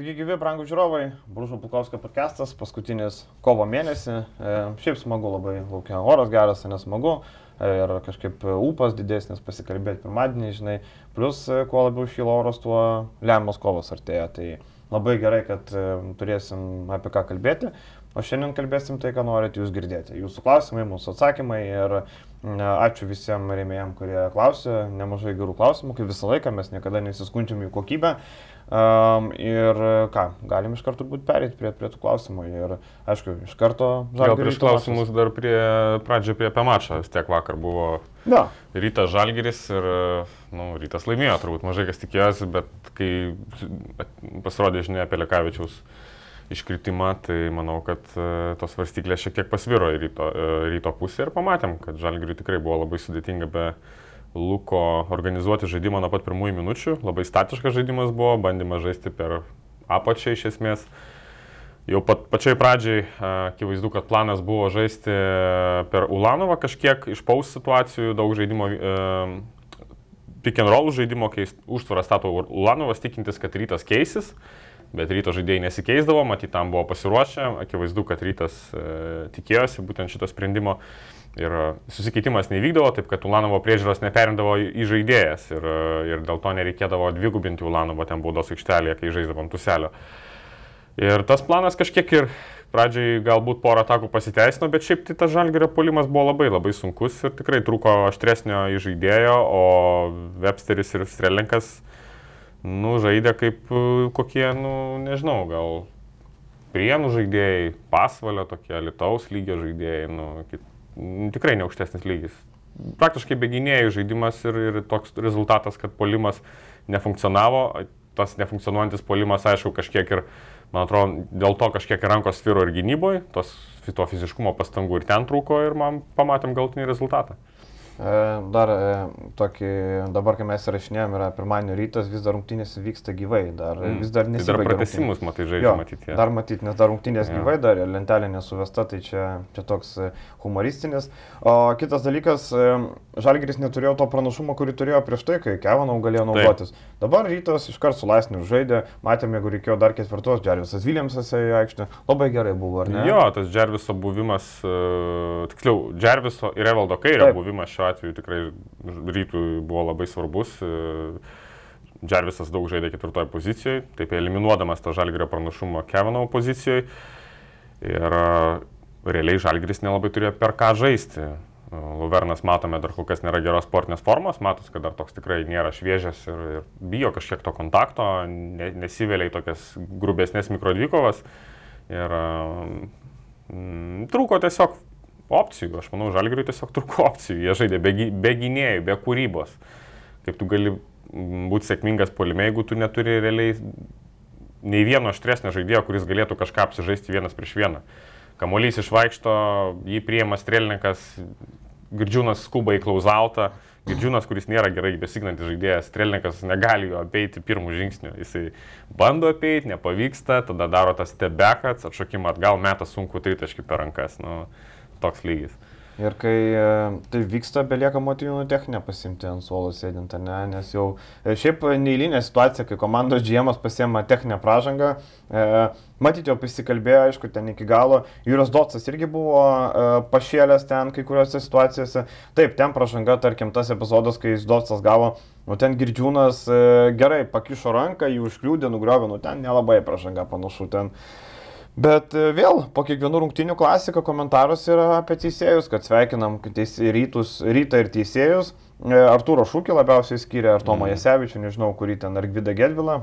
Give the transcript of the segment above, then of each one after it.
Sveiki, gyvi, brangų žiūrovai. Bružo Pukovskio podcastas, paskutinis kovo mėnesį. E, šiaip smagu labai, laukia oras geras, nesmagu. E, ir kažkaip ūpas didesnis pasikalbėti pirmadienį, žinai. Plus, e, kuo labiau šyla oras, tuo lemiamos kovos artėja. Tai labai gerai, kad e, turėsim apie ką kalbėti. O šiandien kalbėsim tai, ką norit jūs girdėti. Jūsų klausimai, mūsų atsakymai ir ačiū visiems rėmėjams, kurie klausė. Nemažai gerų klausimų, kaip visą laiką mes niekada nesiskundžiam jų kokybę. Um, ir ką, galim iš karto turbūt perėti prie, prie tų klausimų. Ir aišku, iš karto Gal prieš klausimus dar prie pradžio prie apie mačą. Vis tiek vakar buvo ja. rytas Žalgeris ir nu, rytas laimėjo, turbūt mažai kas tikėjosi, bet kai pasirodė žinia apie Lekavičiaus iškritimą, tai manau, kad tos varstyklės šiek tiek pasviro į ryto, ryto pusę ir pamatėm, kad Žalgeriui tikrai buvo labai sudėtinga be Luko organizuoti žaidimą nuo pat pirmųjų minučių. Labai statiškas žaidimas buvo, bandymas žaisti per apačią iš esmės. Jau pat, pačioj pradžiai akivaizdu, kad planas buvo žaisti per Ulanovą kažkiek išpaus situacijų, daug žaidimo, e, pick and roll žaidimo, kai užtvarą stato Ulanovas, tikintis, kad rytas keisis, bet ryto žaidėjai nesikeisdavo, matyt, tam buvo pasiruošę, akivaizdu, kad rytas e, tikėjosi būtent šito sprendimo. Ir e, susikeitimas nevykdavo, taip kad Ulanovo priežiūros neperimdavo į žaidėjas ir, e, ir dėl to nereikėdavo dvigubinti Ulanovo ten baudos aikštelėje, kai žaisdavom tuselio. Ir tas planas kažkiek ir pradžiai galbūt porą atakų pasiteisino, bet šiaip tai tas žalgerio polimas buvo labai labai sunkus ir tikrai trūko aštresnio žaidėjo, o Websteris ir Strelinkas, nu, žaidė kaip e, kokie, nu, nežinau, gal prienų žaidėjai, pasvalio tokie, litaus lygio žaidėjai, nu, kit, tikrai neaukštesnis lygis. Praktiškai beginėjų žaidimas ir, ir toks rezultatas, kad polimas nefunkcionavo, tas nefunkcionuojantis polimas, aišku, kažkiek ir, man atrodo, dėl to kažkiek ir rankos sviro ir gynyboje, tos to fiziškumo pastangų ir ten trūko ir man pamatėm galtinį rezultatą. E, dar e, tokį, dabar kai mes rašinėjom, yra pirmadienio rytas, vis dar rungtynės vyksta gyvai, dar mm. vis dar nesibaigė. Tai dar pratesimus, matai, žaidžia matyti. Ja. Dar matyti, nes dar rungtynės ja. gyvai, dar lentelė nesuvesta, tai čia, čia toks e, humoristinis. O kitas dalykas, Žalgiris neturėjo to pranašumo, kurį turėjo prieš tai, kai Kevanau galėjo naudotis. Taip. Dabar rytas iškart su laisniu žaidė, matėme, jeigu reikėjo dar ketvirtos, Džervisas Viljamsas į aikštę, labai gerai buvo, ar ne? Jo, tas Džerviso buvimas, tiksliau, Džerviso ir Evaldo Kairio buvimas šiuo atveju tikrai rytui buvo labai svarbus. Džervisas daug žaidė ketvirtoje pozicijoje, taip eliminuodamas tą žalgerio pranašumą Kevino pozicijoje. Ir realiai žalgeris nelabai turėjo per ką žaisti. Luvernas matome dar kol kas nėra geros sportinės formos, matos, kad dar toks tikrai nėra šviežias ir, ir bijo kažkiek to kontakto, ne, nesivelia į tokias grubesnės mikrodvykovas. Ir mm, trūko tiesiog opcijų. Aš manau, Žalgiriui tiesiog trūko opcijų. Jie žaidė be, be gynėjų, be kūrybos. Kaip tu gali būti sėkmingas polime, jeigu tu neturi realiai nei vieno aštresnio žaidėjo, kuris galėtų kažką apsižaisti vienas prieš vieną. Kamuolys išvaikšto, jį priema strėlininkas, Girdžiūnas skuba į klauzautą, Girdžiūnas, kuris nėra gerai besignantis žaidėjas, strėlininkas negali jo apeiti pirmų žingsnių. Jisai bando apeiti, nepavyksta, tada daro tas stebekats, atšokimą atgal, meta sunku tritaškį per rankas. Nu, toks lygis. Ir kai e, tai vyksta, belieka motyvų techninę pasimti ant suolo sėdint, ne? nes jau e, šiaip neįlinė situacija, kai komandos džiemas pasiema techninę pražangą, e, matyti jau pasikalbėjo, aišku, ten iki galo, Jūros Dotsas irgi buvo e, pašėlęs ten kai kuriuose situacijose, taip, ten pražanga, tarkim, tas epizodas, kai Dotsas gavo, nu ten girdžiūnas e, gerai pakišo ranką, jį užkliūdė, nugriovė, nu ten nelabai pražanga panašu ten. E, Bet e, vėl po kiekvienų rungtinių klasika komentaras yra apie teisėjus, kad sveikinam teis, rytus, rytą ir teisėjus. E, Arturo Šūkį labiausiai skiria, ar Tomą mm. Jasevičių, nežinau, kurį ten, ar Gvidą Gedvilą.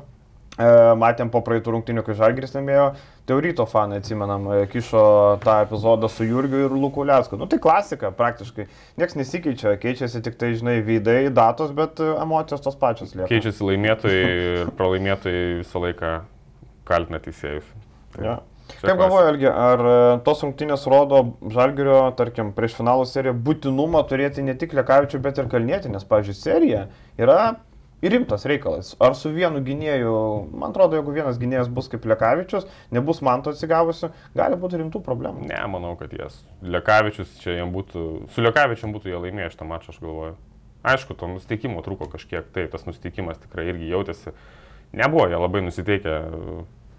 E, matėm po praeitų rungtinių, kai Žalgiris laimėjo, tai ryto fanai atsimenam, kišo tą epizodą su Jurgiu ir Lukuliasku. Nu tai klasika praktiškai. Niekas nesikeičia, keičiasi tik tai, žinai, veidai, datos, bet emocijos tos pačios lieka. Keičiasi laimėtojai ir pralaimėtojai visą laiką kaltina teisėjus. Tai. Ja. Kaip galvoju, Elgi, ar e, tos rungtynės rodo Žalgirio, tarkim, prieš finalų seriją būtinumą turėti ne tik Lekavičių, bet ir Kalnėti, nes, pavyzdžiui, serija yra rimtas reikalas. Ar su vienu gynėju, man atrodo, jeigu vienas gynėjas bus kaip Lekavičius, nebus man to atsigavusiu, gali būti rimtų problemų. Ne, manau, kad jas. Lekavičius čia jam būtų, su Lekavičiu būtų jie laimėję šitą mačą, aš galvoju. Aišku, to nusteikimo trūko kažkiek, tai tas nusteikimas tikrai irgi jautėsi. Nebuvo jie labai nusiteikę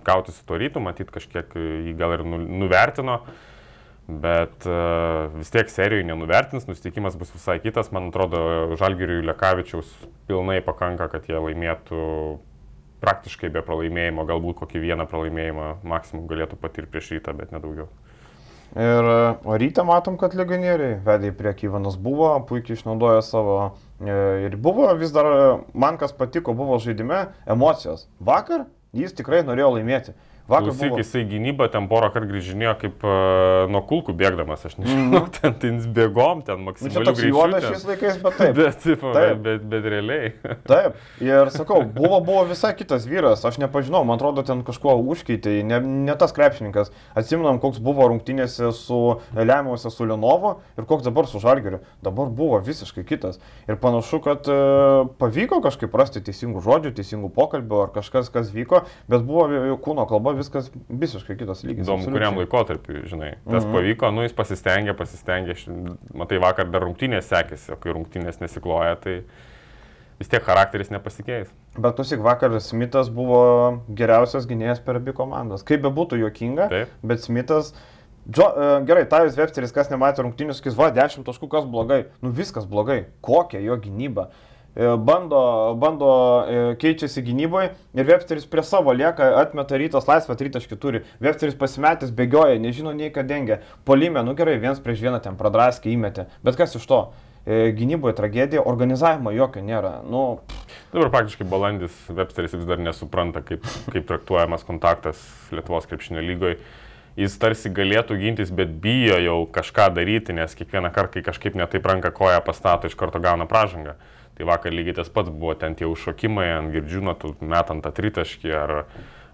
kauti su to rytu, matyt, kažkiek jį gal ir nu, nuvertino. Bet uh, vis tiek serijai nenuvertins, nusteikimas bus visai kitas. Man atrodo, Žalgiriui Lekavičiaus pilnai pakanka, kad jie laimėtų praktiškai be pralaimėjimo, galbūt kokį vieną pralaimėjimą maksimum galėtų patirti prieš rytą, bet nedaugiau. Ir ryte matom, kad legionieriai vedė į priekį Ivanas buvo, puikiai išnaudojo savo e, ir buvo vis dar, man kas patiko, buvo žaidime emocijos. Vakar jis tikrai norėjo laimėti. Vakar Klausyk, buvo... jisai gynybą ten porą kartų grįžinėjo kaip uh, nuo kulkų bėgdamas, aš nežinau, mm. ten, ten bėgom, ten maksimaliai. Nu, čia juodas šiais laikais, bet taip. bet, taip, taip. Bet, bet, bet realiai. taip, ir sakau, buvo, buvo visai kitas vyras, aš nepažinau, man atrodo, ten kažkuo užkeitė, ne, ne tas krepšininkas. Atsiminam, koks buvo rungtynėse su Lemiausia su Lenovo ir koks dabar su Žalgeriu. Dabar buvo visiškai kitas. Ir panašu, kad uh, pavyko kažkaip rasti teisingų žodžių, teisingų pokalbių ar kažkas, kas vyko, bet buvo kūno kalba viskas visiškai kitas lygis. Įdomu, kuriam laikotarpiu, žinai. Tas -hmm. pavyko, nu jis pasistengė, pasistengė, matai, vakar dar rungtynės sekėsi, o kai rungtynės nesikloja, tai vis tiek charakteris nepasikeis. Bet tusik vakar Smithas buvo geriausias gynėjas per abi komandas. Kaip be būtų juokinga, Taip. bet Smithas... Džo, uh, gerai, Tajus Websteris, kas nematė rungtynių, sakys, va, 10 taškų, kas blogai. Nu viskas blogai. Kokia jo gynyba. E, bando, bando e, keičiasi gynyboje ir Websteris prie savo lieka, atmeta rytas laisvą tritaškį turi. Websteris pasimetęs, bėgioja, nežino nei ką dengia. Polime, nu gerai, viens prieš vieną ten pradraskį įmetė. Bet kas iš to? E, gynyboje tragedija, organizavimo jokio nėra. Nu, Dabar praktiškai balandis Websteris vis dar nesupranta, kaip, kaip traktuojamas kontaktas Lietuvos krepšinio lygoje jis tarsi galėtų gintis, bet bijo jau kažką daryti, nes kiekvieną kartą, kai kažkaip netaip ranką koją pastato, iš karto gauna pražangą. Tai vakar lygiai tas pats buvo ten tie užšokimai ant girdžiūno, metant tą tritaškį ar,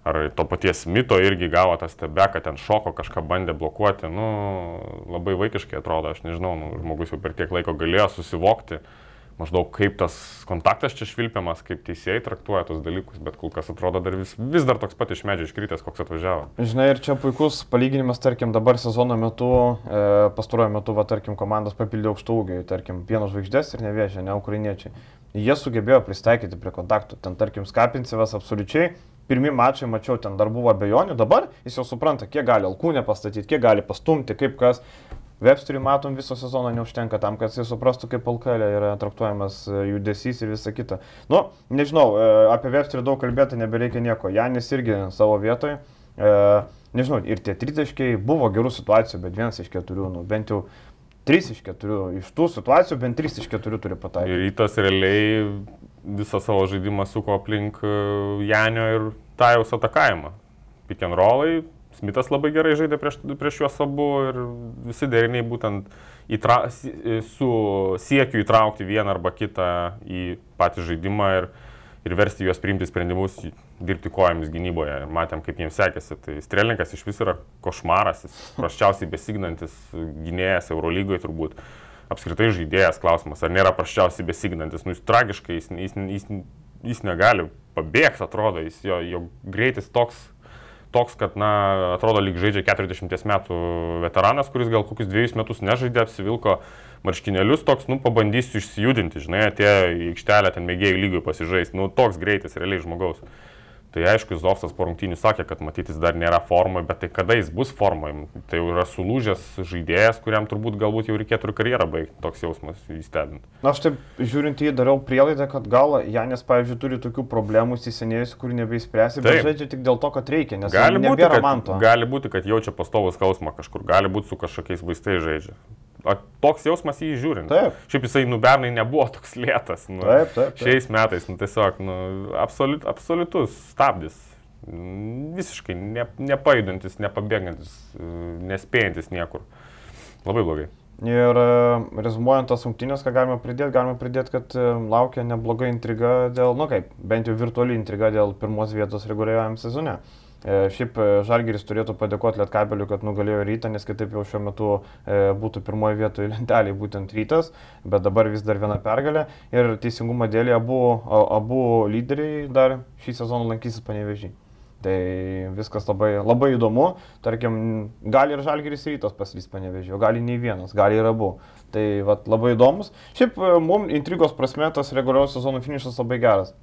ar to paties mito irgi gavo tą stebeką, ten šoko kažką bandė blokuoti. Nu, labai vaikiškai atrodo, aš nežinau, nu, žmogus jau per tiek laiko galėjo susivokti, uh, maždaug kaip tas kontaktas čia švilpiamas, kaip teisėjai traktuoja tos dalykus, bet kol kas atrodo dar vis, vis dar toks pat iš medžio iškritęs, koks atvažiavo. Žinai, ir čia puikus palyginimas, tarkim, dabar sezono metu, e, pastaruoju metu, va, tarkim, komandos papildė aukštų ūgiai, tarkim, pieno žvaigždės ir nevėžė, ne ukrainiečiai. Jie sugebėjo pristaikyti prie kontaktų, ten, tarkim, Skapincevas absoliučiai pirmie mačai mačiau, ten dar buvo abejonių, dabar jis jau supranta, kiek gali alkūnę pastatyti, kiek gali pastumti, kaip kas. Websteriui matom viso sezono neužtenka tam, kad jis suprastų, kaip LKL yra traktuojamas e, judesys ir visa kita. Nu, nežinau, e, apie Websterį daug kalbėti nebereikia nieko. Janis irgi savo vietoje. Nežinau, ir tie tritaškiai buvo gerų situacijų, bet vienas iš keturių, nu, bent jau trys iš keturių. Iš tų situacijų bent trys iš keturių turi pataikyti. Rytas realiai visą savo žaidimą suko aplink e, Janio ir Tajaus atakavimą. Pick Smithas labai gerai žaidė prieš, prieš juos abu ir visi deriniai būtent įtra, su siekiu įtraukti vieną arba kitą į patį žaidimą ir, ir versti juos priimti sprendimus, dirbti kojomis gynyboje. Matėm, kaip jiems sekėsi. Tai Strelininkas iš vis yra košmaras, jis praščiausiai besignantis gynėjas Eurolygoje turbūt. Apskritai žaidėjas klausimas, ar nėra praščiausiai besignantis. Nu, jis tragiškai, jis, jis, jis, jis negali pabėgti, atrodo, jis, jo, jo greitis toks toks, kad, na, atrodo, lyg žaidžia 40 metų veteranas, kuris gal kokius dviejus metus nežaidė, apsivilko marškinėlius, toks, nu, pabandysiu išsijudinti, žinai, atėjo į aikštelę, ten mėgėjų lygiai pasižaisti, nu, toks greitis realiai žmogaus. Tai aišku, Zoftas po rungtynių sakė, kad matytis dar nėra formoje, bet tai kada jis bus formoje? Tai jau yra sulūžęs žaidėjas, kuriam turbūt galbūt jau reikėtų ir karjerą baigti, toks jausmas įstebint. Na, aš taip žiūrint į jį dariau prielaidą, kad gal Janės, pavyzdžiui, turi tokių problemų įsisenėjusių, kurių nebeįspręsi, bet žaidžia tik dėl to, kad reikia, nes gali būti, kad, gali būti, kad jaučia pastovų skausmą kažkur, gali būti su kažkokiais vaistais žaidžia. Toks jausmas jį žiūrint. Taip. Šiaip jisai nubernai nebuvo toks lėtas. Nu, taip, taip, taip. Šiais metais, nu, tiesiog, nu, absoliut, absoliutus stabdis. Visiškai ne, nepajudantis, nepabėgantis, nespėjantis niekur. Labai blogai. Ir e, rezumuojant tas rungtynės, ką galime pridėti, galime pridėti, kad e, laukia nebloga intriga dėl, nu kaip, bent jau virtuali intriga dėl pirmos vietos reguliuojam sezone. E, šiaip e, Žalgiris turėtų padėkoti Lietkabeliu, kad nugalėjo rytą, nes kitaip jau šiuo metu e, būtų pirmoje vietoje lentelėje būtent rytas, bet dabar vis dar viena pergalė. Ir teisingumo dėlį abu, abu lyderiai dar šį sezoną lankysis panevežį. Tai viskas labai, labai įdomu. Tarkim, gali ir Žalgiris rytas paslys panevežį, o gali nei vienas, gali ir abu. Tai vat, labai įdomus. Šiaip mums intrigos prasme tas reguliarios sezono finišas labai geras.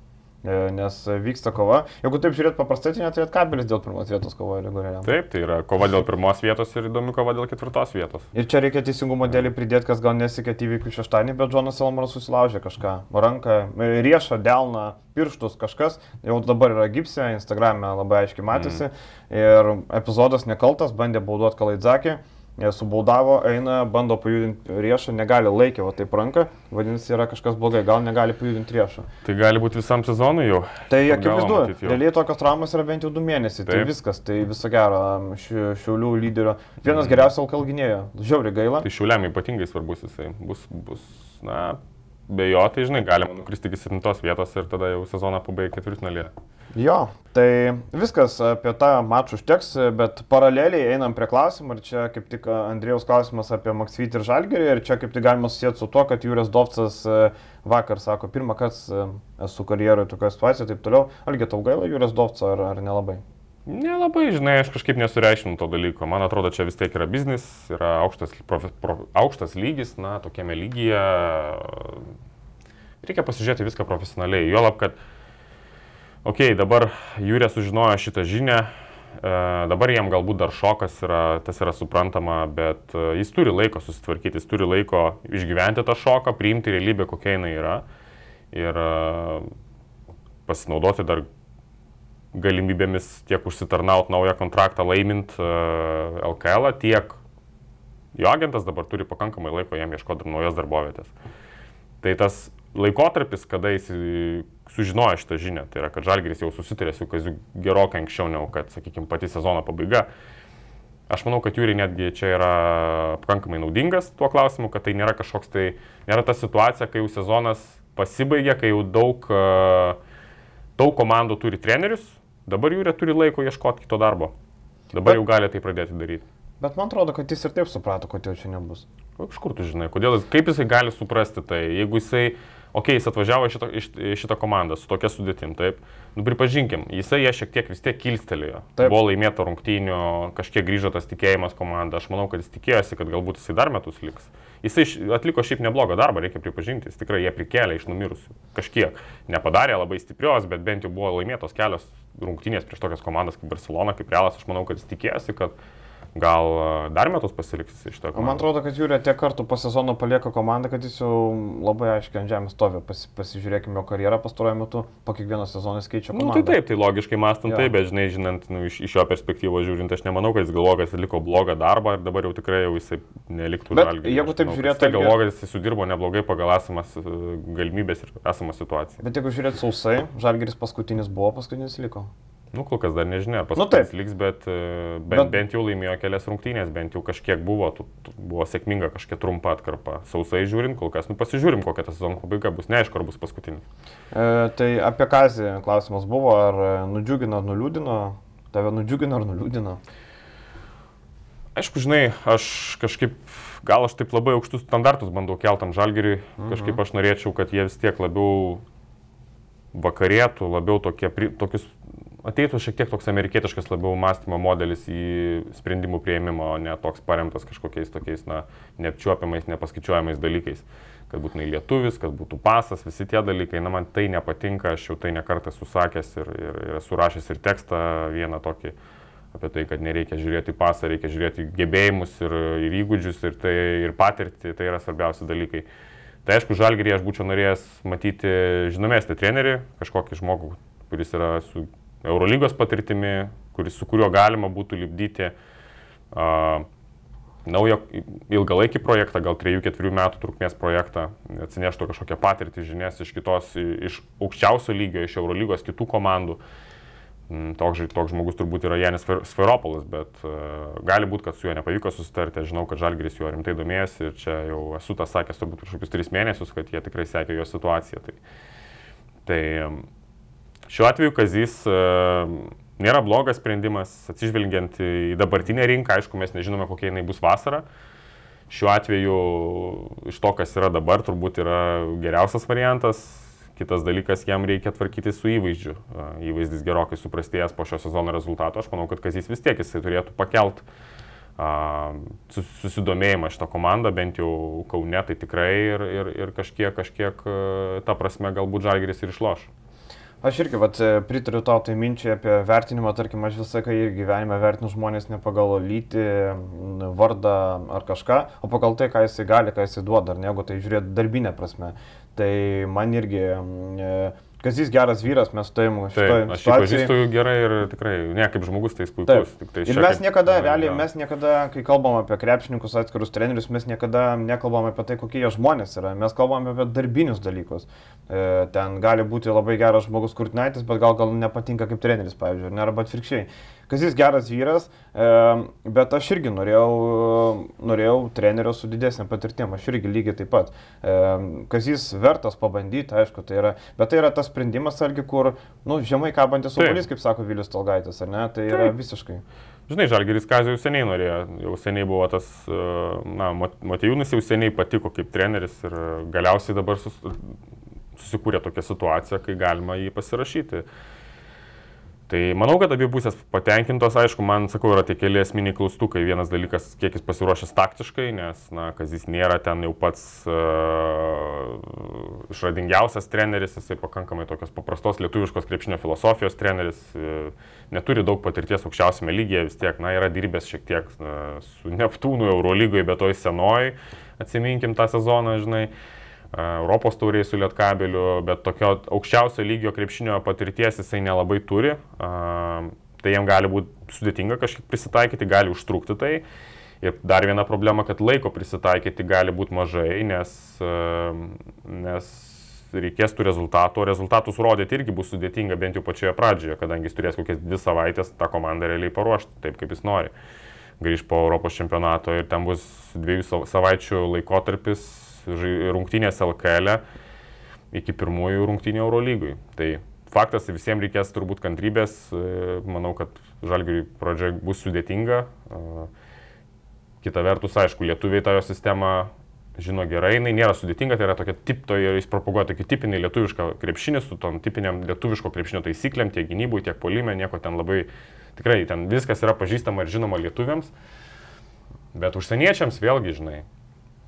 E, nes vyksta kova. Jeigu taip žiūrėt paprastai, tai net kabelis dėl pirmos vietos kovoja reguliariai. Taip, tai yra kova dėl pirmos vietos ir įdomi kova dėl ketvirtos vietos. Ir čia reikia teisingumo dėlį pridėti, kas gal nesikėt įvykių šeštadienį, bet Džonas Elmaras susilaužė kažką. Ranką, e, riešą, delną, pirštus kažkas. Jau dabar yra gipsė, Instagram'e labai aiškiai matėsi. Mm. Ir epizodas nekaltas, bandė bauduoti Kalaidzakį subaudavo, eina, bando pajudinti riešą, negali laikyti, o taip ranka, vadinasi, yra kažkas blogai, gal negali pajudinti riešą. Tai gali būti visam sezonui jau. Tai akivaizdu, realiai tokios traumos yra bent jau du mėnesiai, tai taip. tai viskas, tai viso gero, ši, šiaulių lyderio, vienas mm. geriausių LKL gynėjo, žiauri gaila. Tai šiauliam ypatingai svarbus jisai, bus, bus, na, be jo, tai žinai, galima nukristi iki 7 vietos ir tada jau sezoną pabaigti ketvirtfinalį. Jo, tai viskas apie tą mačą užteks, bet paraleliai einam prie klausimų ir čia kaip tik Andrėjaus klausimas apie Maksvitį ir Žalgerį ir čia kaip tik galima susijęti su tuo, kad Jūrės Dovcas e, vakar sako, pirmą kartą e, esu karjeroje tokioje situacijoje ir taip toliau. Algi tau gaila Jūrės Dovco ar, ar nelabai? Nelabai, žinai, aš kažkaip nesureiškinu to dalyko. Man atrodo, čia vis tiek yra biznis, yra aukštas, profi, pro, aukštas lygis, na, tokiame lygyje. Reikia pasižiūrėti viską profesionaliai. Juolab, kad ok, dabar Jūrė sužinojo šitą žinią, e, dabar jam galbūt dar šokas yra, tas yra suprantama, bet e, jis turi laiko susitvarkyti, jis turi laiko išgyventi tą šoką, priimti realybę, kokia jinai yra ir e, pasinaudoti dar galimybėmis tiek užsitarnauti naują kontraktą laimint LKL, tiek jo agentas dabar turi pakankamai laiko jam ieškoti naujos darbovietės. Tai tas laikotarpis, kada jis sužinojo šitą žinią, tai yra, kad Žalgiris jau susitarė su Kaziu gerokai anksčiau, negu kad, sakykime, pati sezono pabaiga. Aš manau, kad Jūri netgi čia yra pakankamai naudingas tuo klausimu, kad tai nėra kažkoks tai, nėra ta situacija, kai jau sezonas pasibaigia, kai jau daug, daug komandų turi trenerius, dabar Jūri turi laiko ieškoti kito darbo. Dabar Bet... jau gali tai pradėti daryti. Bet man atrodo, kad jis ir taip suprato, jo čia nebus. Iš kur tu žinai, kodėl, kaip jisai gali suprasti tai, jeigu jisai, okei, okay, jis atvažiavo į šitą, šitą komandą su tokia sudėtim, taip, nu pripažinkim, jisai ją šiek tiek vis tiek kilstelėjo. Taip. Buvo laimėta rungtynių, kažkiek grįžo tas tikėjimas komanda, aš manau, kad jis tikėjosi, kad galbūt jisai dar metus liks. Jisai atliko šiaip neblogą darbą, reikia pripažinti, jis tikrai jie prikėlė iš numirusių. Kažkiek. Nepadarė labai stiprios, bet bent jau buvo laimėtos kelios rungtynės prieš tokias komandas kaip Barcelona, kaip Realas, aš manau, kad jis tikėjosi, kad Gal dar metus pasiliks iš to? Man atrodo, kad Jūrė tiek kartų po sezono palieka komandą, kad jis jau labai aiškiai ant žemės stovi. Pasi, pasižiūrėkime jo karjerą pastaruoju metu, po kiekvieno sezono jis keičia komandą. Nu, tai taip, tai logiškai mąstant ja. taip, bet žinai, žinant, nu, iš, iš jo perspektyvos žiūrint, aš nemanau, kad jis galvoja, kad atliko blogą darbą ir dabar jau tikrai jau jisai neliktų žalgiai. Jeigu taip žiūrėtų, tai galvoja, kad jis sudirbo neblogai pagal esamas e, galimybės ir esamą situaciją. Bet jeigu žiūrėt sausai, žalgeris paskutinis buvo, paskutinis liko. Nu, kol kas dar nežinia, paskutinis nu, liks, bet, e, bent, bet bent jau laimėjo kelias rungtynės, bent jau kažkiek buvo, tu, tu, buvo sėkminga kažkiek trumpa atkarpa. Sausai žiūrint, kol kas, nu pasižiūrim, kokia ta sezono pabaiga bus, neaišku, ar bus paskutinis. E, tai apie Kazį klausimas buvo, ar nudžiugino, ar nuliūdino, tave nudžiugino ar nuliūdino? Aišku, žinai, aš kažkaip, gal aš taip labai aukštus standartus bandau keltam žalgiriui, mhm. kažkaip aš norėčiau, kad jie vis tiek labiau vakarėtų, labiau tokie, tokius ateitų šiek tiek toks amerikietiškas labiau mąstymo modelis į sprendimų prieimimą, o ne toks paremtas kažkokiais tokiais, na, neapčiuopiamais, nepaskaičiuojamais dalykais. Kad būtų lietuvis, kad būtų pasas, visi tie dalykai, na, man tai nepatinka, aš jau tai nekartą susakęs ir, ir, ir esu rašęs ir tekstą vieną tokį apie tai, kad nereikia žiūrėti į pasą, reikia žiūrėti į gebėjimus ir, ir įgūdžius ir, tai, ir patirtį, tai yra svarbiausi dalykai. Tai aišku, žalgerį aš būčiau norėjęs matyti žinomesnį trenerį, kažkokį žmogų, kuris yra su Eurolygos patirtimi, kuris, su kuriuo galima būtų lipdyti uh, naują ilgalaikį projektą, gal 3-4 metų trukmės projektą, atsineštų kažkokią patirtį, žinias iš kitos, iš aukščiausio lygio, iš Eurolygos kitų komandų. Mm, toks, toks žmogus turbūt yra Janis Sferopolis, bet uh, gali būti, kad su juo nepavyko susitarti. Aš žinau, kad Žalgris juo rimtai domėjasi ir čia jau esu tas sakęs turbūt prieš kokius 3 mėnesius, kad jie tikrai sekė jo situaciją. Tai, tai Šiuo atveju Kazys e, nėra blogas sprendimas, atsižvelgiant į dabartinę rinką, aišku, mes nežinome, kokia jinai bus vasara. Šiuo atveju iš to, kas yra dabar, turbūt yra geriausias variantas. Kitas dalykas, jam reikia tvarkyti su įvaizdžiu. E, įvaizdis gerokai suprastėjęs po šio sezono rezultato. Aš manau, kad Kazys vis tiek jisai turėtų pakelt susidomėjimą šitą komandą, bent jau Kaune, tai tikrai ir, ir, ir kažkiek, kažkiek, ta prasme, galbūt Žalgeris ir išloš. Aš irgi vat, pritariu tau tai minčiai apie vertinimą, tarkim, aš visą laiką ir gyvenime vertinu žmonės ne pagal lytį, vardą ar kažką, o pagal tai, ką jisai gali, ką jisai duoda, ar ne, jeigu tai žiūrėt darbinę prasme. Tai man irgi... E, Kazys geras vyras, mes su tavim šitoje situacijoje. Aš jį pažįstu gerai ir tikrai, ne kaip žmogus, tai jis puikus. Tai ir mes niekada, kaip, realiai, mes niekada, kai kalbam apie krepšininkus, atskirus trenerius, mes niekada nekalbam apie tai, kokie jie žmonės yra. Mes kalbam apie darbinius dalykus. E, ten gali būti labai geras žmogus kurtinaitis, bet gal gal nepatinka kaip treneris, pavyzdžiui, ne, arba atvirkščiai. Kazis geras vyras, e, bet aš irgi norėjau, norėjau trenerio su didesnė patirtim, aš irgi lygiai taip pat. E, Kazis vertas pabandyti, aišku, tai yra, bet tai yra tas sprendimas, argi, kur, nu, žemai kabantis obolys, kaip sako Vilius Tolgaitis, ar ne, tai yra taip. visiškai. Žinai, Žalgeris Kazijų seniai norėjo, jau seniai buvo tas, e, na, Matejūnas jau seniai patiko kaip treneris ir galiausiai dabar sus, susikūrė tokia situacija, kai galima jį pasirašyti. Tai manau, kad abi pusės patenkintos, aišku, man, sakau, yra tie keli esminiai klaustukai. Vienas dalykas, kiek jis pasiruošęs taktiškai, nes, na, Kazis nėra ten jau pats uh, išradingiausias treneris, jisai pakankamai tokios paprastos lietuviškos krepšinio filosofijos treneris, uh, neturi daug patirties aukščiausiame lygyje, vis tiek, na, yra dirbęs šiek tiek uh, su Neptūnu Eurolygoje, bet toj senoj, atsiminkim tą sezoną, žinai. Uh, Europos tauriai su Lietkabeliu, bet tokio aukščiausio lygio krepšinio patirties jisai nelabai turi. Tai jam gali būti sudėtinga kažkiek prisitaikyti, gali užtrukti tai. Ir dar viena problema, kad laiko prisitaikyti gali būti mažai, nes, nes reikės tų rezultatų, o rezultatus rodyti irgi bus sudėtinga bent jau pačioje pradžioje, kadangi jis turės kokias dvi savaitės tą komandą realiai paruošti taip, kaip jis nori. Grįž po Europos čempionato ir ten bus dviejų savaičių laikotarpis rungtynės LKL e iki pirmųjų rungtynių Eurolygui. Tai faktas, visiems reikės turbūt kantrybės, e, manau, kad žalgiui pradžia bus sudėtinga. E, kita vertus, aišku, lietuviai tą jo sistemą žino gerai, jinai nėra sudėtinga, tai yra tokia tip, to jis propaguoja tokį tipinį lietuvišką krepšinį su tom tipiniam lietuviško krepšinio taisyklėm, tiek gynybui, tiek polime, nieko ten labai, tikrai ten viskas yra pažįstama ir žinoma lietuviams. Bet užsieniečiams vėlgi, žinai,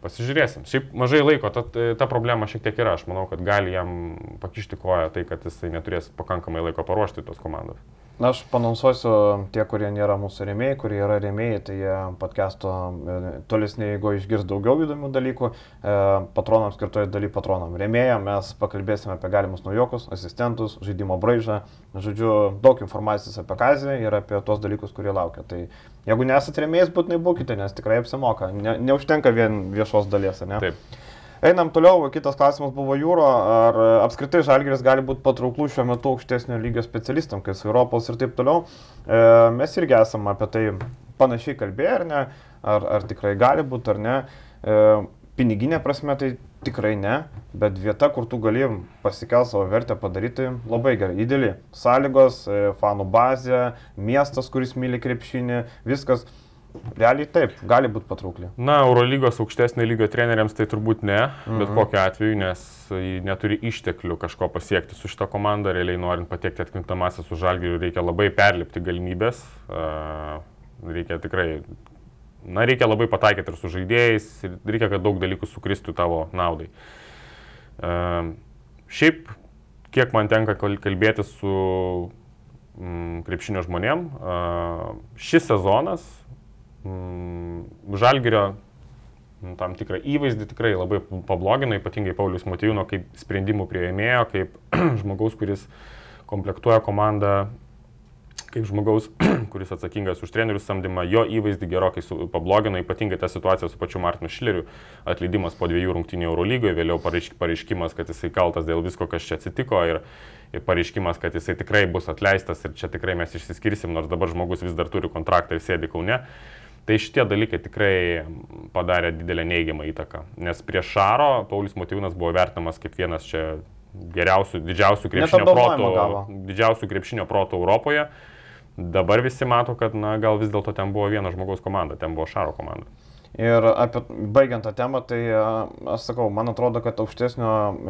Pasižiūrėsim. Šiaip mažai laiko, ta, ta problema šiek tiek yra. Aš manau, kad gali jam pakišti koją tai, kad jisai neturės pakankamai laiko paruošti tos komandos. Na, aš panonsuosiu tie, kurie nėra mūsų rėmėjai, kurie yra rėmėjai, tai jie podcast'o e, tolesnėje eigoje išgirs daugiau įdomių dalykų. E, patronams skirtoje daly patronam. Rėmėjam mes pakalbėsime apie galimus naujokus, asistentus, žaidimo braižą, žodžiu, daug informacijos apie kazį ir apie tos dalykus, kurie laukia. Tai jeigu nesate rėmėjais, būtinai būkite, nes tikrai apsimoka. Ne, neužtenka vien viešos dalies, ne? Taip. Einam toliau, kitas klausimas buvo jūro, ar apskritai žalgeris gali būti patrauklus šiuo metu aukštesnio lygio specialistam, kaip Europos ir taip toliau. E, mes irgi esame apie tai panašiai kalbėję, ar ne, ar, ar tikrai gali būti, ar ne. E, piniginė prasme tai tikrai ne, bet vieta, kur tu gali pasikelti savo vertę padaryti labai gerai. Įdėlį sąlygos, e, fanų bazė, miestas, kuris myli krepšinį, viskas. Realiai taip, gali būti patraukli. Na, Eurolygos aukštesnio lygio treneriams tai turbūt ne, mhm. bet kokiu atveju, nes jie neturi išteklių kažko pasiekti su šita komanda, realiai norint patekti atkrintamasis su žalgiriu, reikia labai perlipti galimybės, reikia tikrai, na, reikia labai pataikyti ir su žaidėjais, ir reikia, kad daug dalykų sukristų tavo naudai. Šiaip, kiek man tenka kalbėti su mm, krepšinio žmonėm, šis sezonas Žalgirio nu, tam tikrą įvaizdį tikrai labai pablogino, ypatingai Paulius Matijūno kaip sprendimų prieėmėjo, kaip žmogaus, kuris komplektuoja komandą, kaip žmogaus, kuris atsakingas už trenerių samdymą, jo įvaizdį gerokai pablogino, ypatingai tą situaciją su pačiu Martinu Šileriu, atleidimas po dviejų rungtynių Eurolygoje, vėliau pareiškimas, kad jisai kaltas dėl visko, kas čia atsitiko ir, ir pareiškimas, kad jisai tikrai bus atleistas ir čia tikrai mes išsiskirsim, nors dabar žmogus vis dar turi kontraktą ir sėdi kaune. Tai šitie dalykai tikrai padarė didelę neigiamą įtaką. Nes prieš Šaro Paulius Motyvinas buvo vertinamas kaip vienas čia geriausių, didžiausių krepšinio protų, didžiausių krepšinio protų Europoje. Dabar visi mato, kad na, gal vis dėlto ten buvo vieno žmogaus komanda, ten buvo Šaro komanda. Ir apie, baigiant tą temą, tai aš sakau, man atrodo, kad aukštesnio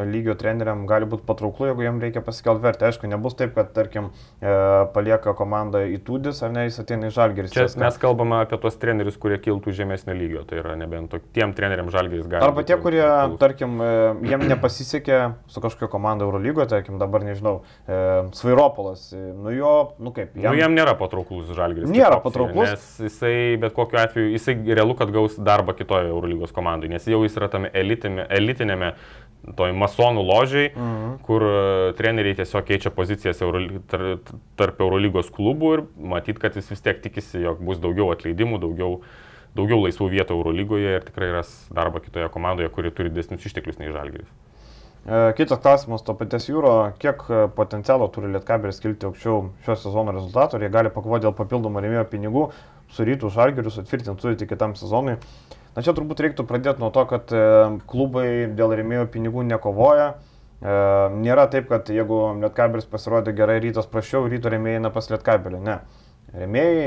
lygio treneriam gali būti patrauklu, jeigu jam reikia pasikelti vertę. Aišku, nebus taip, kad, tarkim, e, palieka komandą į Tudis, ar ne, jis ateina į Žalgiris. Čia mes kalbame apie tos trenerius, kurie kiltų žemesnio lygio, tai yra nebent to, tiem treneriam Žalgiris gali. Arba tie, kurie, kilus. tarkim, e, jiem nepasisekė su kažkokia komanda Eurolygoje, tarkim, dabar nežinau, e, Svairopolas, nu jo, nu kaip. Jam, nu, jam nėra patrauklus Žalgiris. Nėra patrauklus. Nes jisai, bet kokiu atveju, jisai realu, kad gaus darbą kitoje Eurolygos komandai, nes jau jis yra tame elitinėme, elitinėme toj masonų ložiai, mhm. kur e, treneriai tiesiog keičia pozicijas Euroly, tarp, tarp Eurolygos klubų ir matyt, kad jis vis tiek tikisi, jog bus daugiau atleidimų, daugiau, daugiau laisvų vietų Eurolygoje ir tikrai ras darbą kitoje komandoje, kuri turi didesnius išteklius nei Žalgiris. E, kitas klausimas, to paties jūro, kiek e, potencialo turi Lietkabelis kilti aukščiau šio sezono rezultatų, ar jie gali pakovoti dėl papildomų rėmėjo pinigų, su rytų žalgeriu, sutvirtinti sudėti kitam sezonui. Na čia turbūt reiktų pradėti nuo to, kad e, klubai dėl rėmėjo pinigų nekovoja. Nėra taip, kad jeigu Lietkabelis pasirodė gerai, rytas prašiau, ryto rėmėjai eina pas Lietkabelį. Ne. Remėjai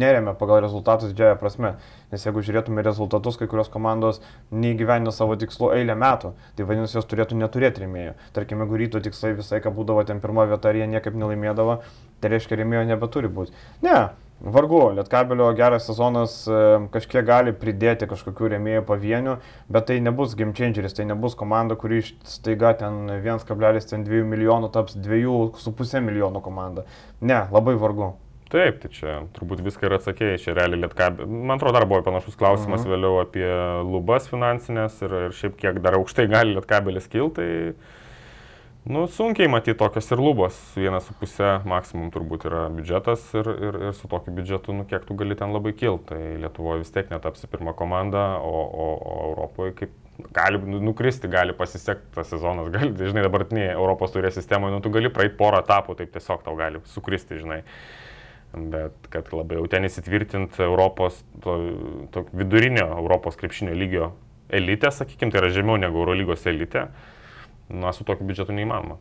neremia pagal rezultatus didžiąją prasme, nes jeigu žiūrėtume rezultatus, kai kurios komandos neįgyvendina savo tikslų eilę metų, tai vadinasi, jos turėtų neturėti remėjų. Tarkime, jeigu ryto tikslai visai, ką būdavo ten pirmo vieta, ar jie niekaip nelaimėdavo, tai reiškia, remėjo nebeturi būti. Ne, vargu, Lietkabelio geras sezonas e, kažkiek gali pridėti kažkokių remėjų pavienių, bet tai nebus game changeris, tai nebus komanda, kuri staiga ten 1,2 milijonų taps 2,5 milijonų komanda. Ne, labai vargu. Taip, tai čia turbūt viską ir atsakėjai, čia realiai lietkabė. Man atrodo, dar buvo panašus klausimas mhm. vėliau apie lubas finansinės ir, ir šiaip kiek dar aukštai gali lietkabelis kilti. Tai, nu, sunkiai matyti tokios ir lubos. Vienas su pusė maksimum turbūt yra biudžetas ir, ir, ir su tokiu biudžetu, nu, kiek tu gali ten labai kilti. Tai Lietuvoje vis tiek netapsi pirmą komandą, o, o, o Europoje kaip gali nu, nukristi, gali pasisekti tas sezonas, gali, žinai, dabartinėje Europos turės sistemoje, nu, tu gali praeiti porą etapų, taip tiesiog tau gali sukristi, žinai bet kad labai jau ten įsitvirtint Europos, to, to vidurinio Europos krepšinio lygio elitę, sakykime, tai yra žemiau negu Eurolygos elitė, na, su tokiu biudžetu neįmanoma.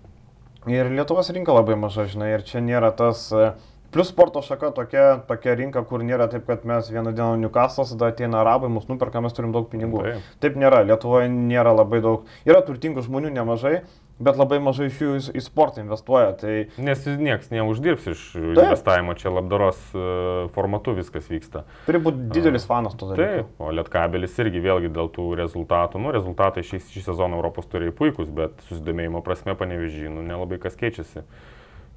Ir Lietuvos rinka labai maža, žinai, ir čia nėra tas, e, plus sporto šaka tokia, tokia rinka, kur nėra taip, kad mes vieną dieną Newcastle'as, tada ateina arabai, mus nuperka, mes turim daug pinigų. Taip. taip nėra, Lietuvoje nėra labai daug, yra turtingų žmonių nemažai, bet labai mažai iš jų į, į sportą investuoja. Tai... Nes niekas neuždirbs iš Taip. investavimo, čia labdaros e, formatu viskas vyksta. Turi būti didelis fanas to dalyko. Taip, o Lietkabelis irgi vėlgi dėl tų rezultatų, nu rezultatai šį, šį sezoną Europos turi puikus, bet susidomėjimo prasme panevežį, nu nelabai kas keičiasi.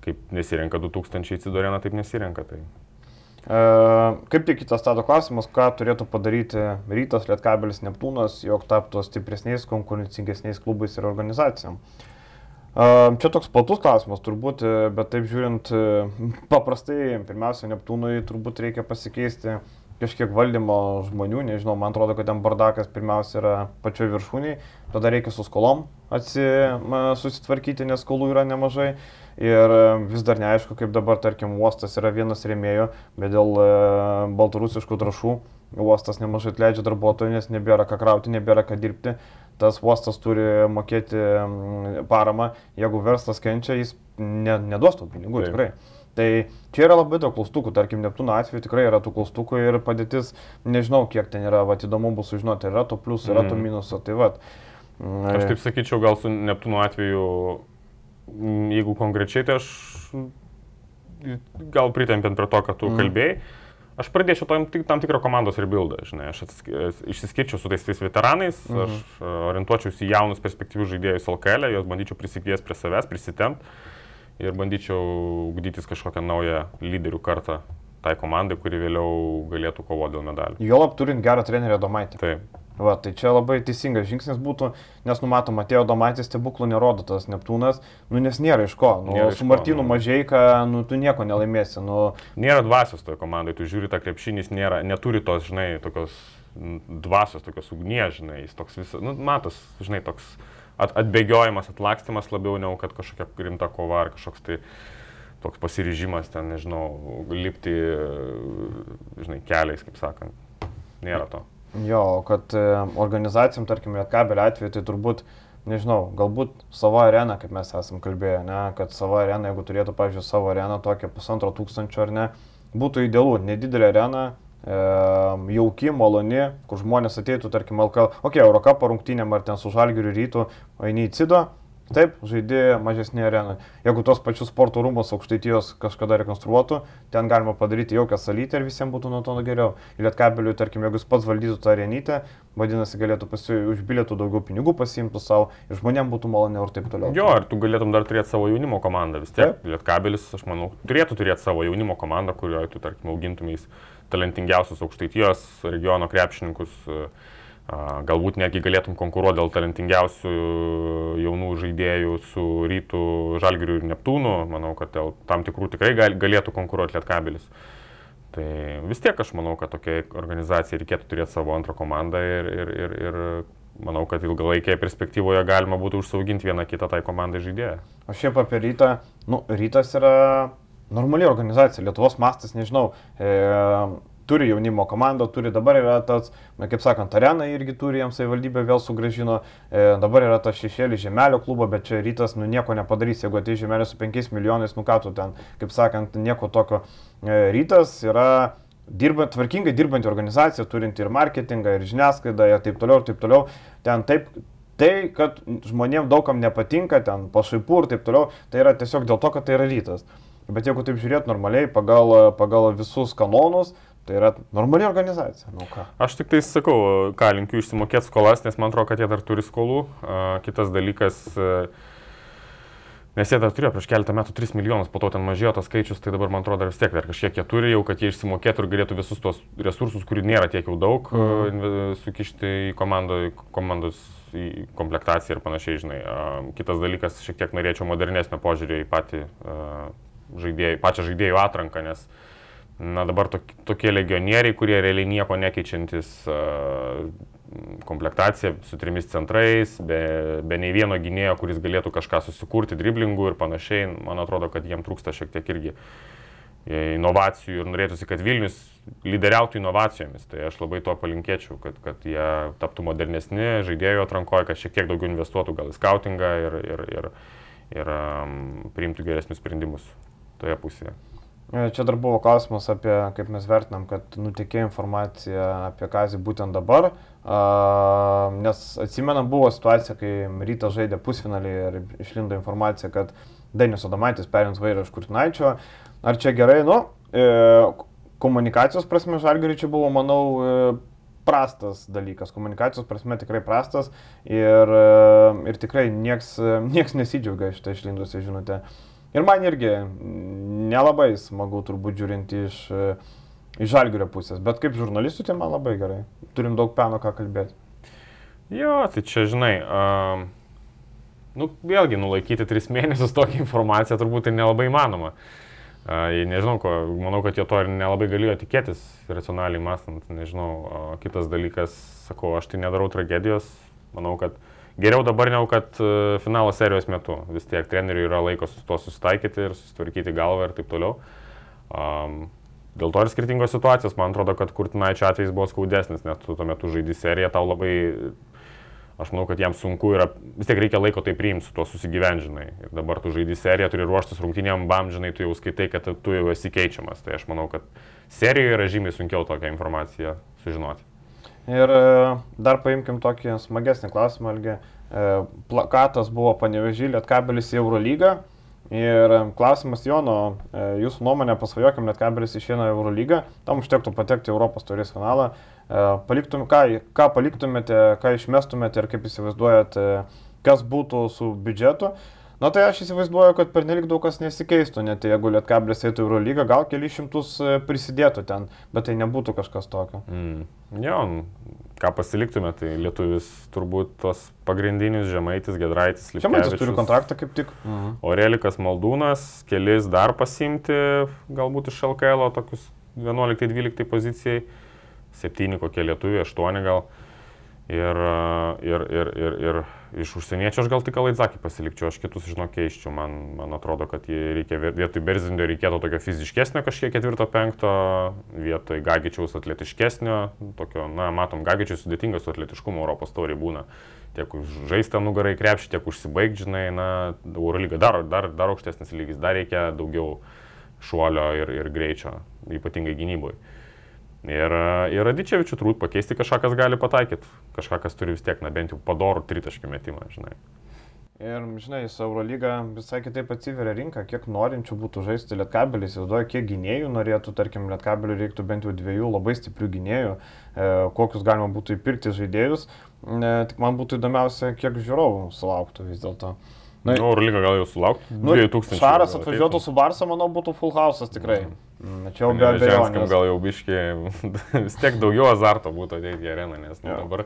Kaip nesirenka 2000 į Cidoreną, taip nesirenka. Tai. Kaip tik kitas stado klausimas, ką turėtų padaryti Rytas, Lietkabelis, Neptūnas, jog taptų stipresniais, konkurencingesniais klubais ir organizacijom. Čia toks platus klausimas turbūt, bet taip žiūrint, paprastai, pirmiausia, Neptūnui turbūt reikia pasikeisti kažkiek valdymo žmonių, nežinau, man atrodo, kad ten bardakas pirmiausia yra pačioje viršūniai, tada reikia su skolom atsi, susitvarkyti, nes skolų yra nemažai ir e, vis dar neaišku, kaip dabar, tarkim, uostas yra vienas rėmėjų, bet dėl baltarusiškų trašų uostas nemažai atleidžia darbuotojų, nes nebėra ką krauti, nebėra ką dirbti tas uostas turi mokėti mm, paramą, jeigu verslas kenčia, jis ne, neduos tų pinigų Taip. tikrai. Tai čia yra labai daug klaustukų, tarkim, Neptūno atveju tikrai yra tų klaustukų ir padėtis, nežinau, kiek ten yra, va, įdomu bus sužinoti, yra to pliusų, yra to mhm. minuso, tai va. Aš taip sakyčiau, gal su Neptūno atveju, jeigu konkrečiai, tai aš gal pritempiant prie to, ką tu mm. kalbėjai, Aš pradėčiau tam, tam tikrą komandos rebuildą, žinai, aš išsiskirčiau su tais tais veteranais, mhm. aš e, orientuočiausi į jaunus perspektyvius žaidėjus LKL, juos bandyčiau prisikviesti prie savęs, prisitemti ir bandyčiau ugdytis kažkokią naują lyderių kartą tai komandai, kuri vėliau galėtų kovoti dėl medalių. Jolap turint gerą trenerį Domaitį. Taip. Va, tai čia labai teisingas žingsnis būtų, nes numatom, atėjo Domatis stebuklų nerodo tas Neptūnas, nu, nes nėra iš ko. Nu, nėra su Martinu nu. Mažieika, nu, tu nieko nelaimėsi. Nu. Nėra dvasios toje komandai, tu žiūri tą krepšinį, nėra, neturi tos, žinai, tokios dvasios, tokios ugnies, žinai, jis toks visas, nu, matos, žinai, toks at, atbėgiojimas, atlakstimas labiau negu kad kažkokia rimta kova ar kažkoks tai toks pasiryžimas ten, nežinau, lipti, žinai, keliais, kaip sakant. Nėra to. Jo, kad e, organizacijom, tarkim, Lietkabelio atveju, tai turbūt, nežinau, galbūt savo areną, kaip mes esam kalbėję, ne, kad savo areną, jeigu turėtų, pavyzdžiui, savo areną tokią pusantro tūkstančio ar ne, būtų idealu, nedidelė arena, e, jauki, maloni, kur žmonės ateitų, tarkim, LKL, okei, okay, Eurocapo rungtynėm ar ten su Žalgiriu rytų, eini į Cido, Taip, žaidė mažesnė arena. Jeigu tos pačius sporto rūmus aukštaitijos kažkada rekonstruotų, ten galima padaryti jauką salytę ir visiems būtų nuo to geriau. Ir lietkabeliui, tarkim, jeigu jis pats valdytų tą arenytę, vadinasi, galėtų pasi, už bilietų daugiau pinigų pasiimtų savo ir žmonėms būtų maloniau ir taip toliau. Jo, ir tu galėtum dar turėti savo jaunimo komandą vis tiek. Lietkabelis, aš manau, turėtų turėti savo jaunimo komandą, kurioje tu, tarkim, augintumės talentingiausius aukštaitijos regiono krepšininkus. Uh, Galbūt netgi galėtum konkuruoti dėl talentingiausių jaunų žaidėjų su Rytų Žalgiriu ir Neptūnu. Manau, kad dėl tam tikrų tikrai galėtų konkuruoti Lietkabelis. Tai vis tiek aš manau, kad tokiai organizacijai reikėtų turėti savo antrą komandą ir, ir, ir, ir manau, kad ilgalaikėje perspektyvoje galima būtų užsauginti vieną kitą tai komandai žaidėją. O šiaip apie rytą, nu, rytas yra normali organizacija, Lietuvos mastas, nežinau. E, turi jaunimo komandą, turi dabar yra tas, na, kaip sakant, arena irgi turi, jiems savivaldybė vėl sugražino, e, dabar yra tas šešėlis žemelio klubo, bet čia rytas, nu, nieko nepadarys, jeigu atei žemelio su 5 milijonais, nu, ką tu ten, kaip sakant, nieko tokio. E, rytas yra dirba, tvarkingai dirbanti organizacija, turinti ir marketingą, ir žiniasklaidą, ir taip toliau, ir taip toliau. Ten taip, tai, kad žmonėms daugam nepatinka, ten pašaipų ir taip toliau, tai yra tiesiog dėl to, kad tai yra rytas. Bet jeigu taip žiūrėt normaliai, pagal, pagal visus kanonus, Tai yra normali organizacija. Nu, ką. Aš tik tai sakau, ką linkiu išsimokėti skolas, nes man atrodo, kad jie dar turi skolų. Kitas dalykas, nes jie dar turėjo prieš keletą metų 3 milijonus, po to ten mažėjo tas skaičius, tai dabar man atrodo dar vis tiek dar kažkiek jie turi jau, kad jie išsimokėtų ir galėtų visus tos resursus, kurių nėra tiek jau daug, mm. sukišti į komando, komandos į komplektaciją ir panašiai, žinai. Kitas dalykas, šiek tiek norėčiau modernesnio požiūrį į patį žaidėjų, pačią žaidėjų atranką, nes uh, na dabar tokie legionieriai, kurie realiai nieko nekeičiantis komplektacija su trimis centrais, be, be nei vieno gynėjo, kuris galėtų kažką susikurti, driblingų ir panašiai, man atrodo, kad jiem trūksta šiek tiek irgi e, inovacijų ir norėtųsi, kad Vilnius lyderiautų inovacijomis. Tai aš labai to palinkėčiau, kad, kad jie taptų modernesni žaidėjų atrankoje, kad šiek tiek daugiau investuotų gal į skautingą ir, ir, ir, ir um, priimtų geresnius sprendimus toje pusėje. E, čia dar buvo klausimas apie, kaip mes vertinam, kad nutekėjo informacija apie Kazį būtent dabar, a, nes atsimenam, buvo situacija, kai rytas žaidė pusfinalį ir išlindo informacija, kad Denis Adomaitis perims vairą iš Kurtinaičio. Ar čia gerai, nu, e, komunikacijos prasme Žalgiriui čia buvo, manau, e, prastas dalykas, komunikacijos prasme tikrai prastas ir, e, ir tikrai nieks, nieks nesidžiaugia šitą išlindusią žinutę. Ir man irgi nelabai smagu turbūt žiūrint iš, iš žalgerio pusės, bet kaip žurnalistų tai man labai gerai. Turim daug peno ką kalbėti. Jo, tai čia žinai, um, nu, vėlgi nulaikyti tris mėnesius tokią informaciją turbūt tai nelabai įmanoma. Uh, nežinau, ko, manau, kad jie to ir nelabai galėjo tikėtis, racionaliai mąstant. Nežinau, uh, kitas dalykas, sakau, aš tai nedarau tragedijos. Manau, kad uh, Geriau dabar negu kad e, finalo serijos metu. Vis tiek treneriui yra laiko su to susitaikyti ir susitvarkyti galvą ir taip toliau. Um, dėl to ir skirtingos situacijos. Man atrodo, kad Kurtinaičio atvejs buvo skaudesnis, net tu tuo metu žaidži seriją, tau labai, aš manau, kad jam sunku yra, vis tiek reikia laiko tai priimti, su tuo susigyvenžinai. Ir dabar tu žaidži seriją, turi ruoštis rungtynėm, bam, žinai, tu jau skaitai, kad tu jau esi keičiamas. Tai aš manau, kad serijoje yra žymiai sunkiau tokią informaciją sužinoti. Ir e, dar paimkim tokį smagesnį klausimą, Algi. E, plakatas buvo panevežį Lietkabelis į Eurolygą. Ir e, klausimas Jono, jūsų nuomonė, pasvajokim Lietkabelis išeina į Eurolygą, tam užtektų patekti į Europos turės finalą. Paliktum, ką, ką paliktumėte, ką išmestumėte ir kaip įsivaizduojat, kas būtų su biudžetu. Na tai aš įsivaizduoju, kad pernelik daug kas nesikeistų, net jeigu Lietkablis eitų Euro lygą, gal keli šimtus e, prisidėtų ten, bet tai nebūtų kažkas tokio. Mm. Jo, ką pasiliktume, tai lietuvis turbūt tos pagrindinius žemaitis, gedraitis, Lipkevičius. Žemaitis turi kontraktą kaip tik. Mhm. Orelikas Maldūnas, kelis dar pasimti, galbūt iš LKL, tokius 11-12 pozicijai, 7 kokie lietuviai, 8 gal. Ir, ir, ir, ir, ir iš užsieniečio aš gal tik Alaidzakį pasilikčiau, aš kitus, žinau, keiščiau. Man, man atrodo, kad reikia, vietoj Berzindio reikėtų tokio fiziškesnio kažkiek ketvirto, penkto, vietoj Gagičiaus atletiškesnio, tokio, na, matom, Gagičiaus sudėtingas su atletiškumu Europos tauriai būna. Tiek už žaistą nugarai krepšį, tiek užsibaigdžinai, na, Eurolyga dar, dar, dar aukštesnis lygis, dar reikia daugiau šuolio ir, ir greičio, ypatingai gynyboje. Ir, ir Radičevičių turbūt pakeisti kažką, kas gali pataikyti. Kažką, kas turi vis tiek, na bent jau padorų tritaškį metimą, žinai. Ir, žinai, su Eurolyga visai kitaip atsiveria rinka, kiek norinčių būtų žaisti Lietkabelį, įsivaizduoju, kiek gynėjų norėtų, tarkim, Lietkabelį reiktų bent jau dviejų labai stiprių gynėjų, e, kokius galima būtų įpirkti žaidėjus. E, tik man būtų įdomiausia, kiek žiūrovų sulauktų vis dėlto. Na, nu, Eurolyga gal jau sulauktų. Nu, 2000. Šaras atvažiuotų su Barsa, manau, būtų full house'as tikrai. Mm. Čia jau be abejo. abejo. Gal jau biški, vis tiek daugiau azarto būtų ateiti į areną, nes nu, dabar,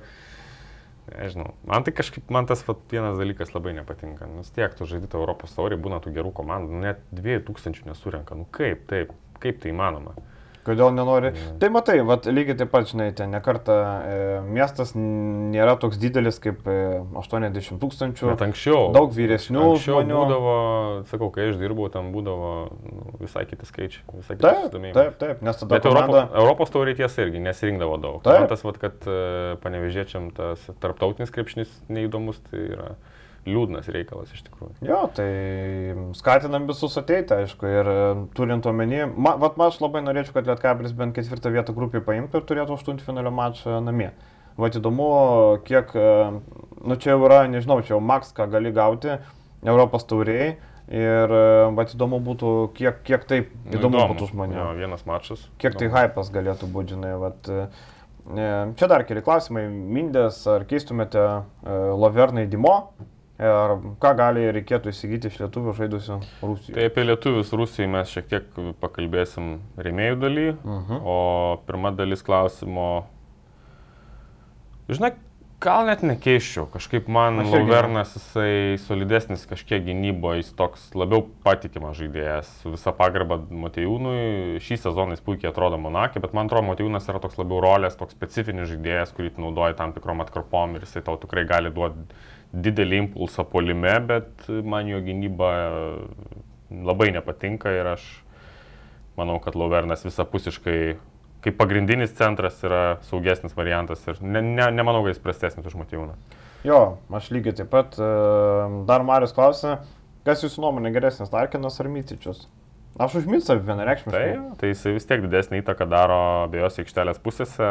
nežinau, man tai kažkaip, man tas vat, vienas dalykas labai nepatinka. Nes tiek tu žaidži Europos taurį, būna tų gerų komandų, net 2000 nesurenka. Nu kaip, taip, kaip tai įmanoma? Kodėl nenori? Tai matai, vat, lygiai taip pat, žinai, ten nekarta e, miestas nėra toks didelis kaip e, 80 tūkstančių. Bet anksčiau. Daug vyresnių anksčiau žmonių. būdavo, sakau, kai aš dirbau, ten būdavo nu, visai kiti skaičiai. Visai Taip, taip, taip, nes tada Bet komanda... Europos, Europos taurė tiesa irgi nesirinkdavo daug. Taip. Man tas, vat, kad e, panevežėčiam tas tarptautinis krepšinis neįdomus, tai yra liūdnas reikalas iš tikrųjų. Jo, tai skatinam visus ateiti, aišku, ir e, turint omeny, ma, vat aš labai norėčiau, kad Lietkabilis bent ketvirtą vietą grupį paimtų ir turėtų aštuntfinalio mačą namie. Vat įdomu, kiek, e, nu čia jau yra, nežinau, čia jau maks, ką gali gauti Europos tauriai. Ir vat įdomu būtų, kiek, kiek taip įdomu, Nu, įdomu. būtų žmonių. Jo, vienas mačas. Kiek tai Įdomu. hypas galėtų būti, žinai, vat, e, čia dar keli klausimai. Mindės, ar keistumėte Lovernai Dimo? Ar ką gali reikėtų įsigyti iš lietuvių žaidusių Rusijoje? Tai apie lietuvius Rusijai mes šiek tiek pakalbėsim remėjų daly, Mhm. o pirma dalis klausimo. Žinai, gal net nekeiščiau, kažkaip man. Lauvernas jisai solidesnis kažkiek gynyboje, jis toks labiau patikimas žaidėjas, su visa pagarba Matejūnui, šį sezoną jis puikiai atrodo Monakė, bet man atrodo Matejūnas yra toks labiau rolės, toks specifinis žaidėjas, kurį naudoji tam tikrom atkarpom ir jisai tau tikrai gali duoti didelį impulsą polime, bet man jo gynyba labai nepatinka ir aš manau, kad Lauvernas visapusiškai kaip pagrindinis centras yra saugesnis variantas ir ne, ne, nemanau, kad jis prastesnis už Matijūną. Jo, aš lygiai taip pat. e, Dar Marius klausė, kas jūsų nuomonė geresnis, Larkinas ar Mytičius? Aš už Mytsą vienareikšmiškai. Tai, tai jisai vis tiek didesnį įtaką daro abiejose aikštelės pusėse.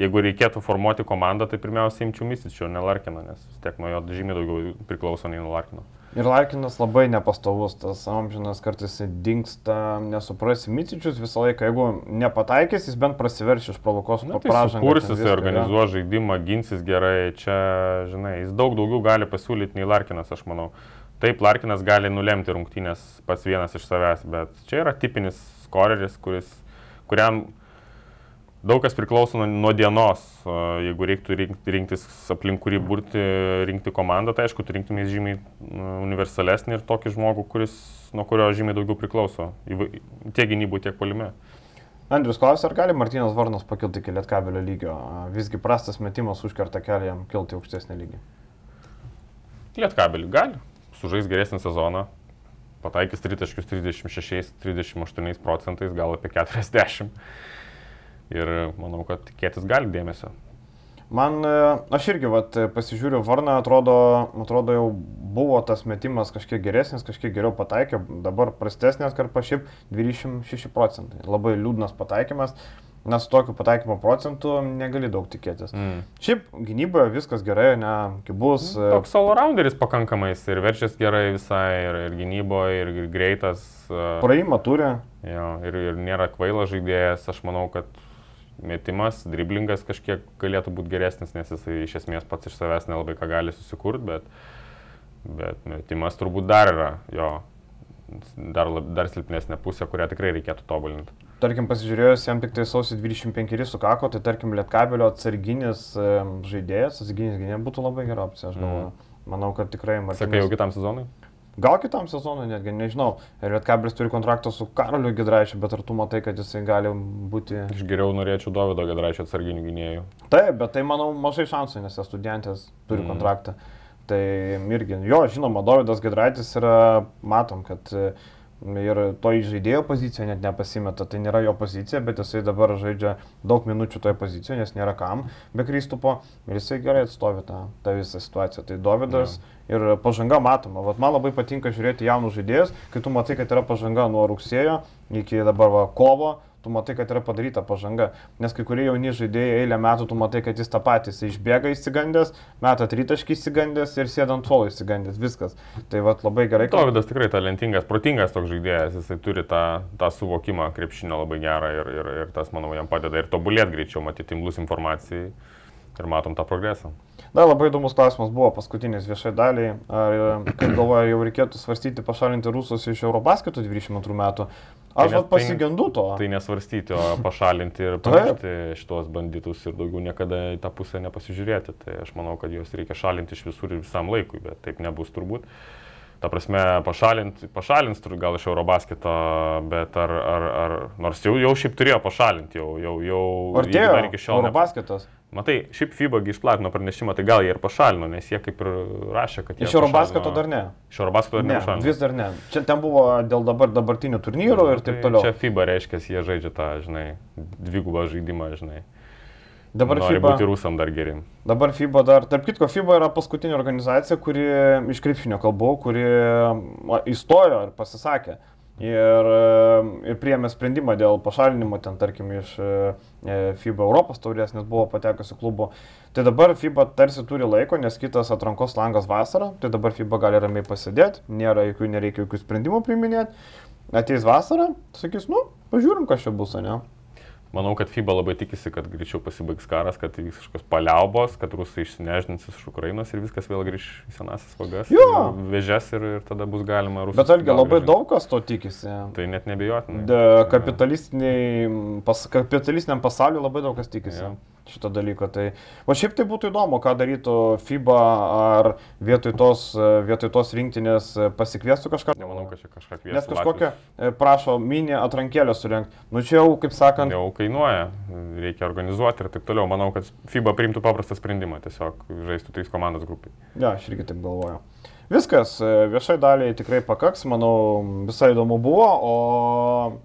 Jeigu reikėtų formuoti komandą, tai pirmiausia imčiau Mystičio, ne Larkiną, nes vis tiek nuo jo žymiai daugiau priklauso nei nuo Larkino. Ir Larkinas labai nepastovus, tas amžinas kartais dinksta, nesuprasi Mytičius visą laiką, jeigu nepataikys, jis bent prasiverš iš provokos po tai pražangą. kursis, organizuos žaidimą, ginsis gerai, čia, žinai, jis daug daugiau gali pasiūlyti nei Larkinas, aš manau. Taip, Larkinas gali nulemti rungtynės pats vienas iš savęs, bet čia yra tipinis skoreris, kuris, kuriam daug kas priklauso nuo, nuo dienos. Jeigu reiktų rinkti, rinktis aplink kurį burti, rinkti komandą, tai aišku, tu rinktumės žymiai nu, universalesnį ir tokį žmogų, kuris, nuo kurio žymiai daugiau priklauso. Tiek gynybų, tiek polime. Andrius klausė, ar gali Martinas Varnas pakilti iki lietkabelio lygio? Visgi prastas metimas užkerta kelią jam kilti aukštesnį lygį. Lietkabelį gali, sužais geresnį sezoną, pataikys 36-38 procentais, gal apie 40. Ir manau, kad tikėtis gali dėmesio. Man, e, aš irgi vat, pasižiūriu, Varna atrodo, atrodo jau buvo tas metimas kažkiek geresnis, kažkiek geriau pataikė, dabar prastesnės karpa šiaip 26 procentai. Labai liūdnas pataikymas, nes tokiu pataikymo procentu negali daug tikėtis. Mm. Šiaip gynyboje viskas gerai, ne, kibus. e, Toks all-rounderis pakankamai, jis ir verčias gerai visai, ir, ir gynyboje, ir, ir greitas. Uh, Praėjimą turi, jo, ir, ir nėra kvailas žaidėjas, aš manau, kad metimas, driblingas kažkiek galėtų būti geresnis, nes jisai iš esmės pats iš savęs nelabai ką gali susikurti, bet, bet metimas turbūt dar yra jo dar, dar silpnesnė pusė, kurią tikrai reikėtų tobulinti. tarkim, pasižiūrėjus, jam tik tai sausio 25 sukako, tai tarkim, Lietkabelio atsarginis žaidėjas, atsarginis gynėjas būtų labai gera opcija, aš galvoju. Manau, kad tikrai Mhm. Sakai, jau Martinas. kitam sezonui? Gal kitam sezonui netgi, nežinau. Ir Lietkabelis turi kontraktą su Karoliu Gidraičiu, bet ar tu matai, kad jisai gali būti... Aš geriau norėčiau Davido Gedraičio atsarginių gynėjų. Taip, bet tai manau mažai šansų, nes jis studentės turi Mhm. kontraktą. Tai irgi, jo, žinoma, Davidas Gidraitis yra, matom, kad e, ir to žaidėjo poziciją net nepasimeta, tai nėra jo pozicija, bet jisai dabar žaidžia daug minučių toje pozicijoje, nes nėra kam be Kristupo ir jisai gerai atstovi tą, tą visą situaciją. Tai Davidas ir pažanga matoma. Vat man labai patinka žiūrėti jaunus žaidėjus, kai tu matai, kad yra pažanga nuo rugsėjo iki dabar va, kovo, tu matai, kad yra padaryta pažanga. Nes kai kurie jauni žaidėjai eilę metų, tu matai, kad jis tą patį, jis išbėga įsigandęs, meta tritaškį įsigandęs ir sėda ant suolo įsigandęs, viskas. Tai vad labai gerai. kad- Tovidas tikrai talentingas, protingas toks žaidėjas, jisai turi tą, tą suvokimą krepšinio labai gerą ir, ir, ir tas, manau, jam padeda ir tobulėti greičiau, matyti imlus informacijai ir matom tą progresą. Dar labai įdomus klausimas buvo paskutinis viešai daliai. Ar, kaip galvoja, jau reikėtų svarstyti pašalinti rusus iš Eurobasketų 22 metų? Aš ne- vat pasigendu to. Tai nesvarstyti, o pašalinti ir pamiršti šitos banditus ir daugiau niekada į tą pusę nepasižiūrėti. Tai aš manau, kad juos reikia šalinti iš visur ir visam laikui, bet taip nebus turbūt. Ta prasme, pašalinti, pašalins gal iš Eurobasketo, bet ar, ar, ar nors jau, jau šiaip turėjo pašalinti, jau, jau, jau dar iki šiol ne- Eurobasketas? Matai, šiaip FIBA gi išplatino pranešimą, tai gal jie ir pašalino, nes jie kaip ir rašė, kad jie Iš Eurobasketo dar ne. Iš Eurobasketo dar Ne, nepašalino. vis dar ne. Čia ten buvo dėl dabar dabartinių turnyrų ir taip Tai toliau. Čia FIBA reiškia, jie žaidžia tą, žinai, dvigubą žaidimą, žinai. Dabar Nori FIBA, būti rusam dar geri. dabar FIBA dar, tarp kitko, FIBA yra paskutinė organizacija, kuri iš krepšinio kalbų, kuri įstojo ir pasisakė. Ir, e, ir priėmė sprendimą dėl pašalinimo ten, tarkim, iš e, e, FIBA Europos taurės, nes buvo patekusi klubo. Tai dabar FIBA tarsi turi laiko, nes kitas atrankos langas vasarą, tai dabar FIBA gali ramiai pasidėti, nėra jokių, nereikia jokių sprendimų priiminėti. Ateis vasara, sakys, nu, pažiūrim, kas čia bus, ne? Manau, kad FIBA labai tikisi, kad greičiau pasibaigs karas, kad įvyks kažkokios paliaubos, kad rusai išsinežinsis iš Ukrainos ir viskas vėl grįž į senasis vagas. Jo. Vežės ir, ir tada bus galima rusų. Bet algi labai daug kas to tikisi. Tai net nebejotinai. Kapitalistiniam pasauliu labai daug kas tikisi Jo. Šito dalyko. Tai, o šiaip tai būtų įdomu, ką darytų FIBA, ar vietoj tos, vietoj tos rinktinės pasikviestų kažką. Nemanau, kad čia kažką kvies. Nes kažkokią e, prašo mini atrankėlę surenkti. Nu čia jau, kaip sakant, Jau kainuoja, reikia organizuoti ir taip toliau. Manau, kad FIBA priimtų paprastą sprendimą, tiesiog žaistų trys komandos grupai. Ja, aš irgi taip galvoju. Viskas, e, viešai daliai tikrai pakaks, manau, visai įdomu buvo, o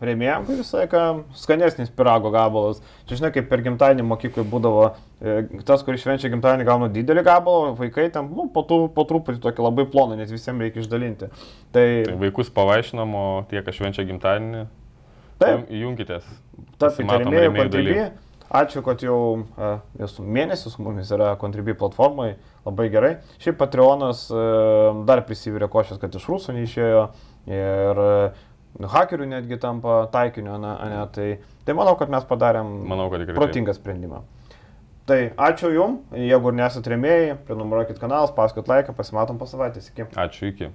rėmėjom tai visai ką skanesnis pirago gabalas. Čia žinai, kaip per gimtadienį mokykloje būdavo, e, tas, kuris švenčia gimtadienį, gauna didelį gabalą, vaikai ten, nu, po, tų, po truputį tokį labai ploną, nes visiems reikia išdalinti. Tai, Tai vaikus pavaišinam, o tie, kas švenčia gimtadienį, taip, rėmėjų rėmėjų daly. kontribį. Ačiū, kad jau uh, jūsų mėnesius mumis yra kontribį platformai, labai gerai. Šiaip Patreonas uh, dar prisivyrė košės, kad iš rusų neišėjo ir uh, hakerių netgi tampa taikiniu, ne, ne, tai, tai manau, kad mes padarėm Manau, kad protingą sprendimą. Tai ačiū Jums, jeigu ir nesate rėmėjai, prenumeruokit kanalą, paskut laiką, pasimatom po savaitės, iki. Ačiū iki.